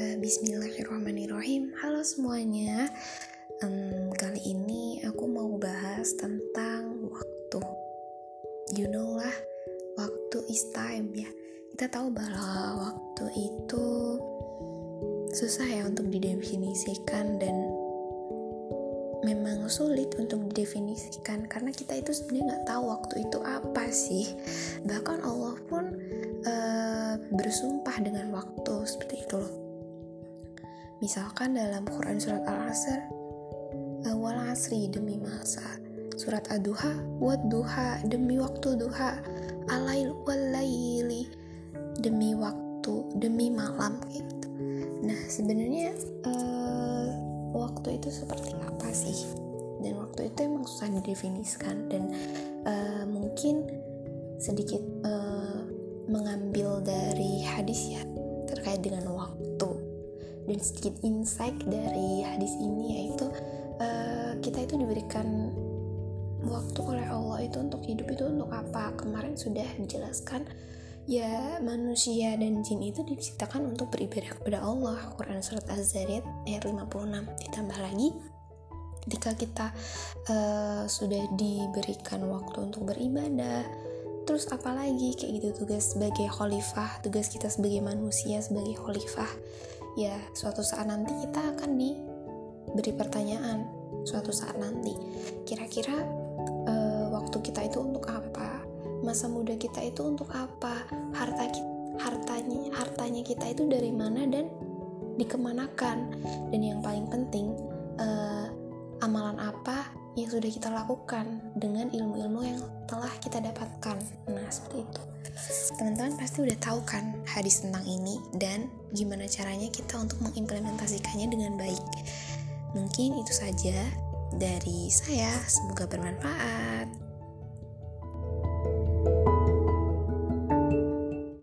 Bismillahirrahmanirrahim. Halo semuanya. Um, Kali ini aku mau bahas tentang waktu. You know lah Waktu is time ya. Kita tahu bahwa waktu itu Susah ya untuk didefinisikan Dan memang sulit untuk didefinisikan karena kita itu sebenarnya nggak tahu waktu itu apa sih. Bahkan Allah pun uh, bersumpah dengan waktu seperti itu loh Misalkan dalam Quran surat Al-Asr, awal asri demi masa. Surat Ad-Duha, wad duha demi waktu duha. Alail walaili demi waktu, demi malam gitu. Nah, sebenarnya uh, waktu itu seperti apa sih? Dan waktu itu emang susah didefinisikan dan uh, mungkin sedikit uh, mengambil dari hadis ya terkait dengan waktu dan sedikit insight dari hadis ini yaitu uh, kita itu diberikan waktu oleh Allah itu untuk hidup itu untuk apa? Kemarin sudah dijelaskan ya manusia dan jin itu diciptakan untuk beribadah kepada Allah. Quran surat Az-Zariyat ayat 56 ditambah lagi ketika kita uh, sudah diberikan waktu untuk beribadah terus apalagi? Kayak gitu tugas sebagai khalifah tugas kita sebagai manusia sebagai khalifah ya suatu saat nanti kita akan diberi pertanyaan suatu saat nanti kira-kira uh, waktu kita itu untuk apa masa muda kita itu untuk apa harta hartanya hartanya kita itu dari mana dan dikemanakan dan yang paling penting uh, amalan apa yang sudah kita lakukan dengan ilmu-ilmu yang telah kita dapatkan. Nah, seperti itu. Teman-teman pasti udah tahu kan hadis tentang ini dan gimana caranya kita untuk mengimplementasikannya dengan baik. Mungkin itu saja dari saya, semoga bermanfaat.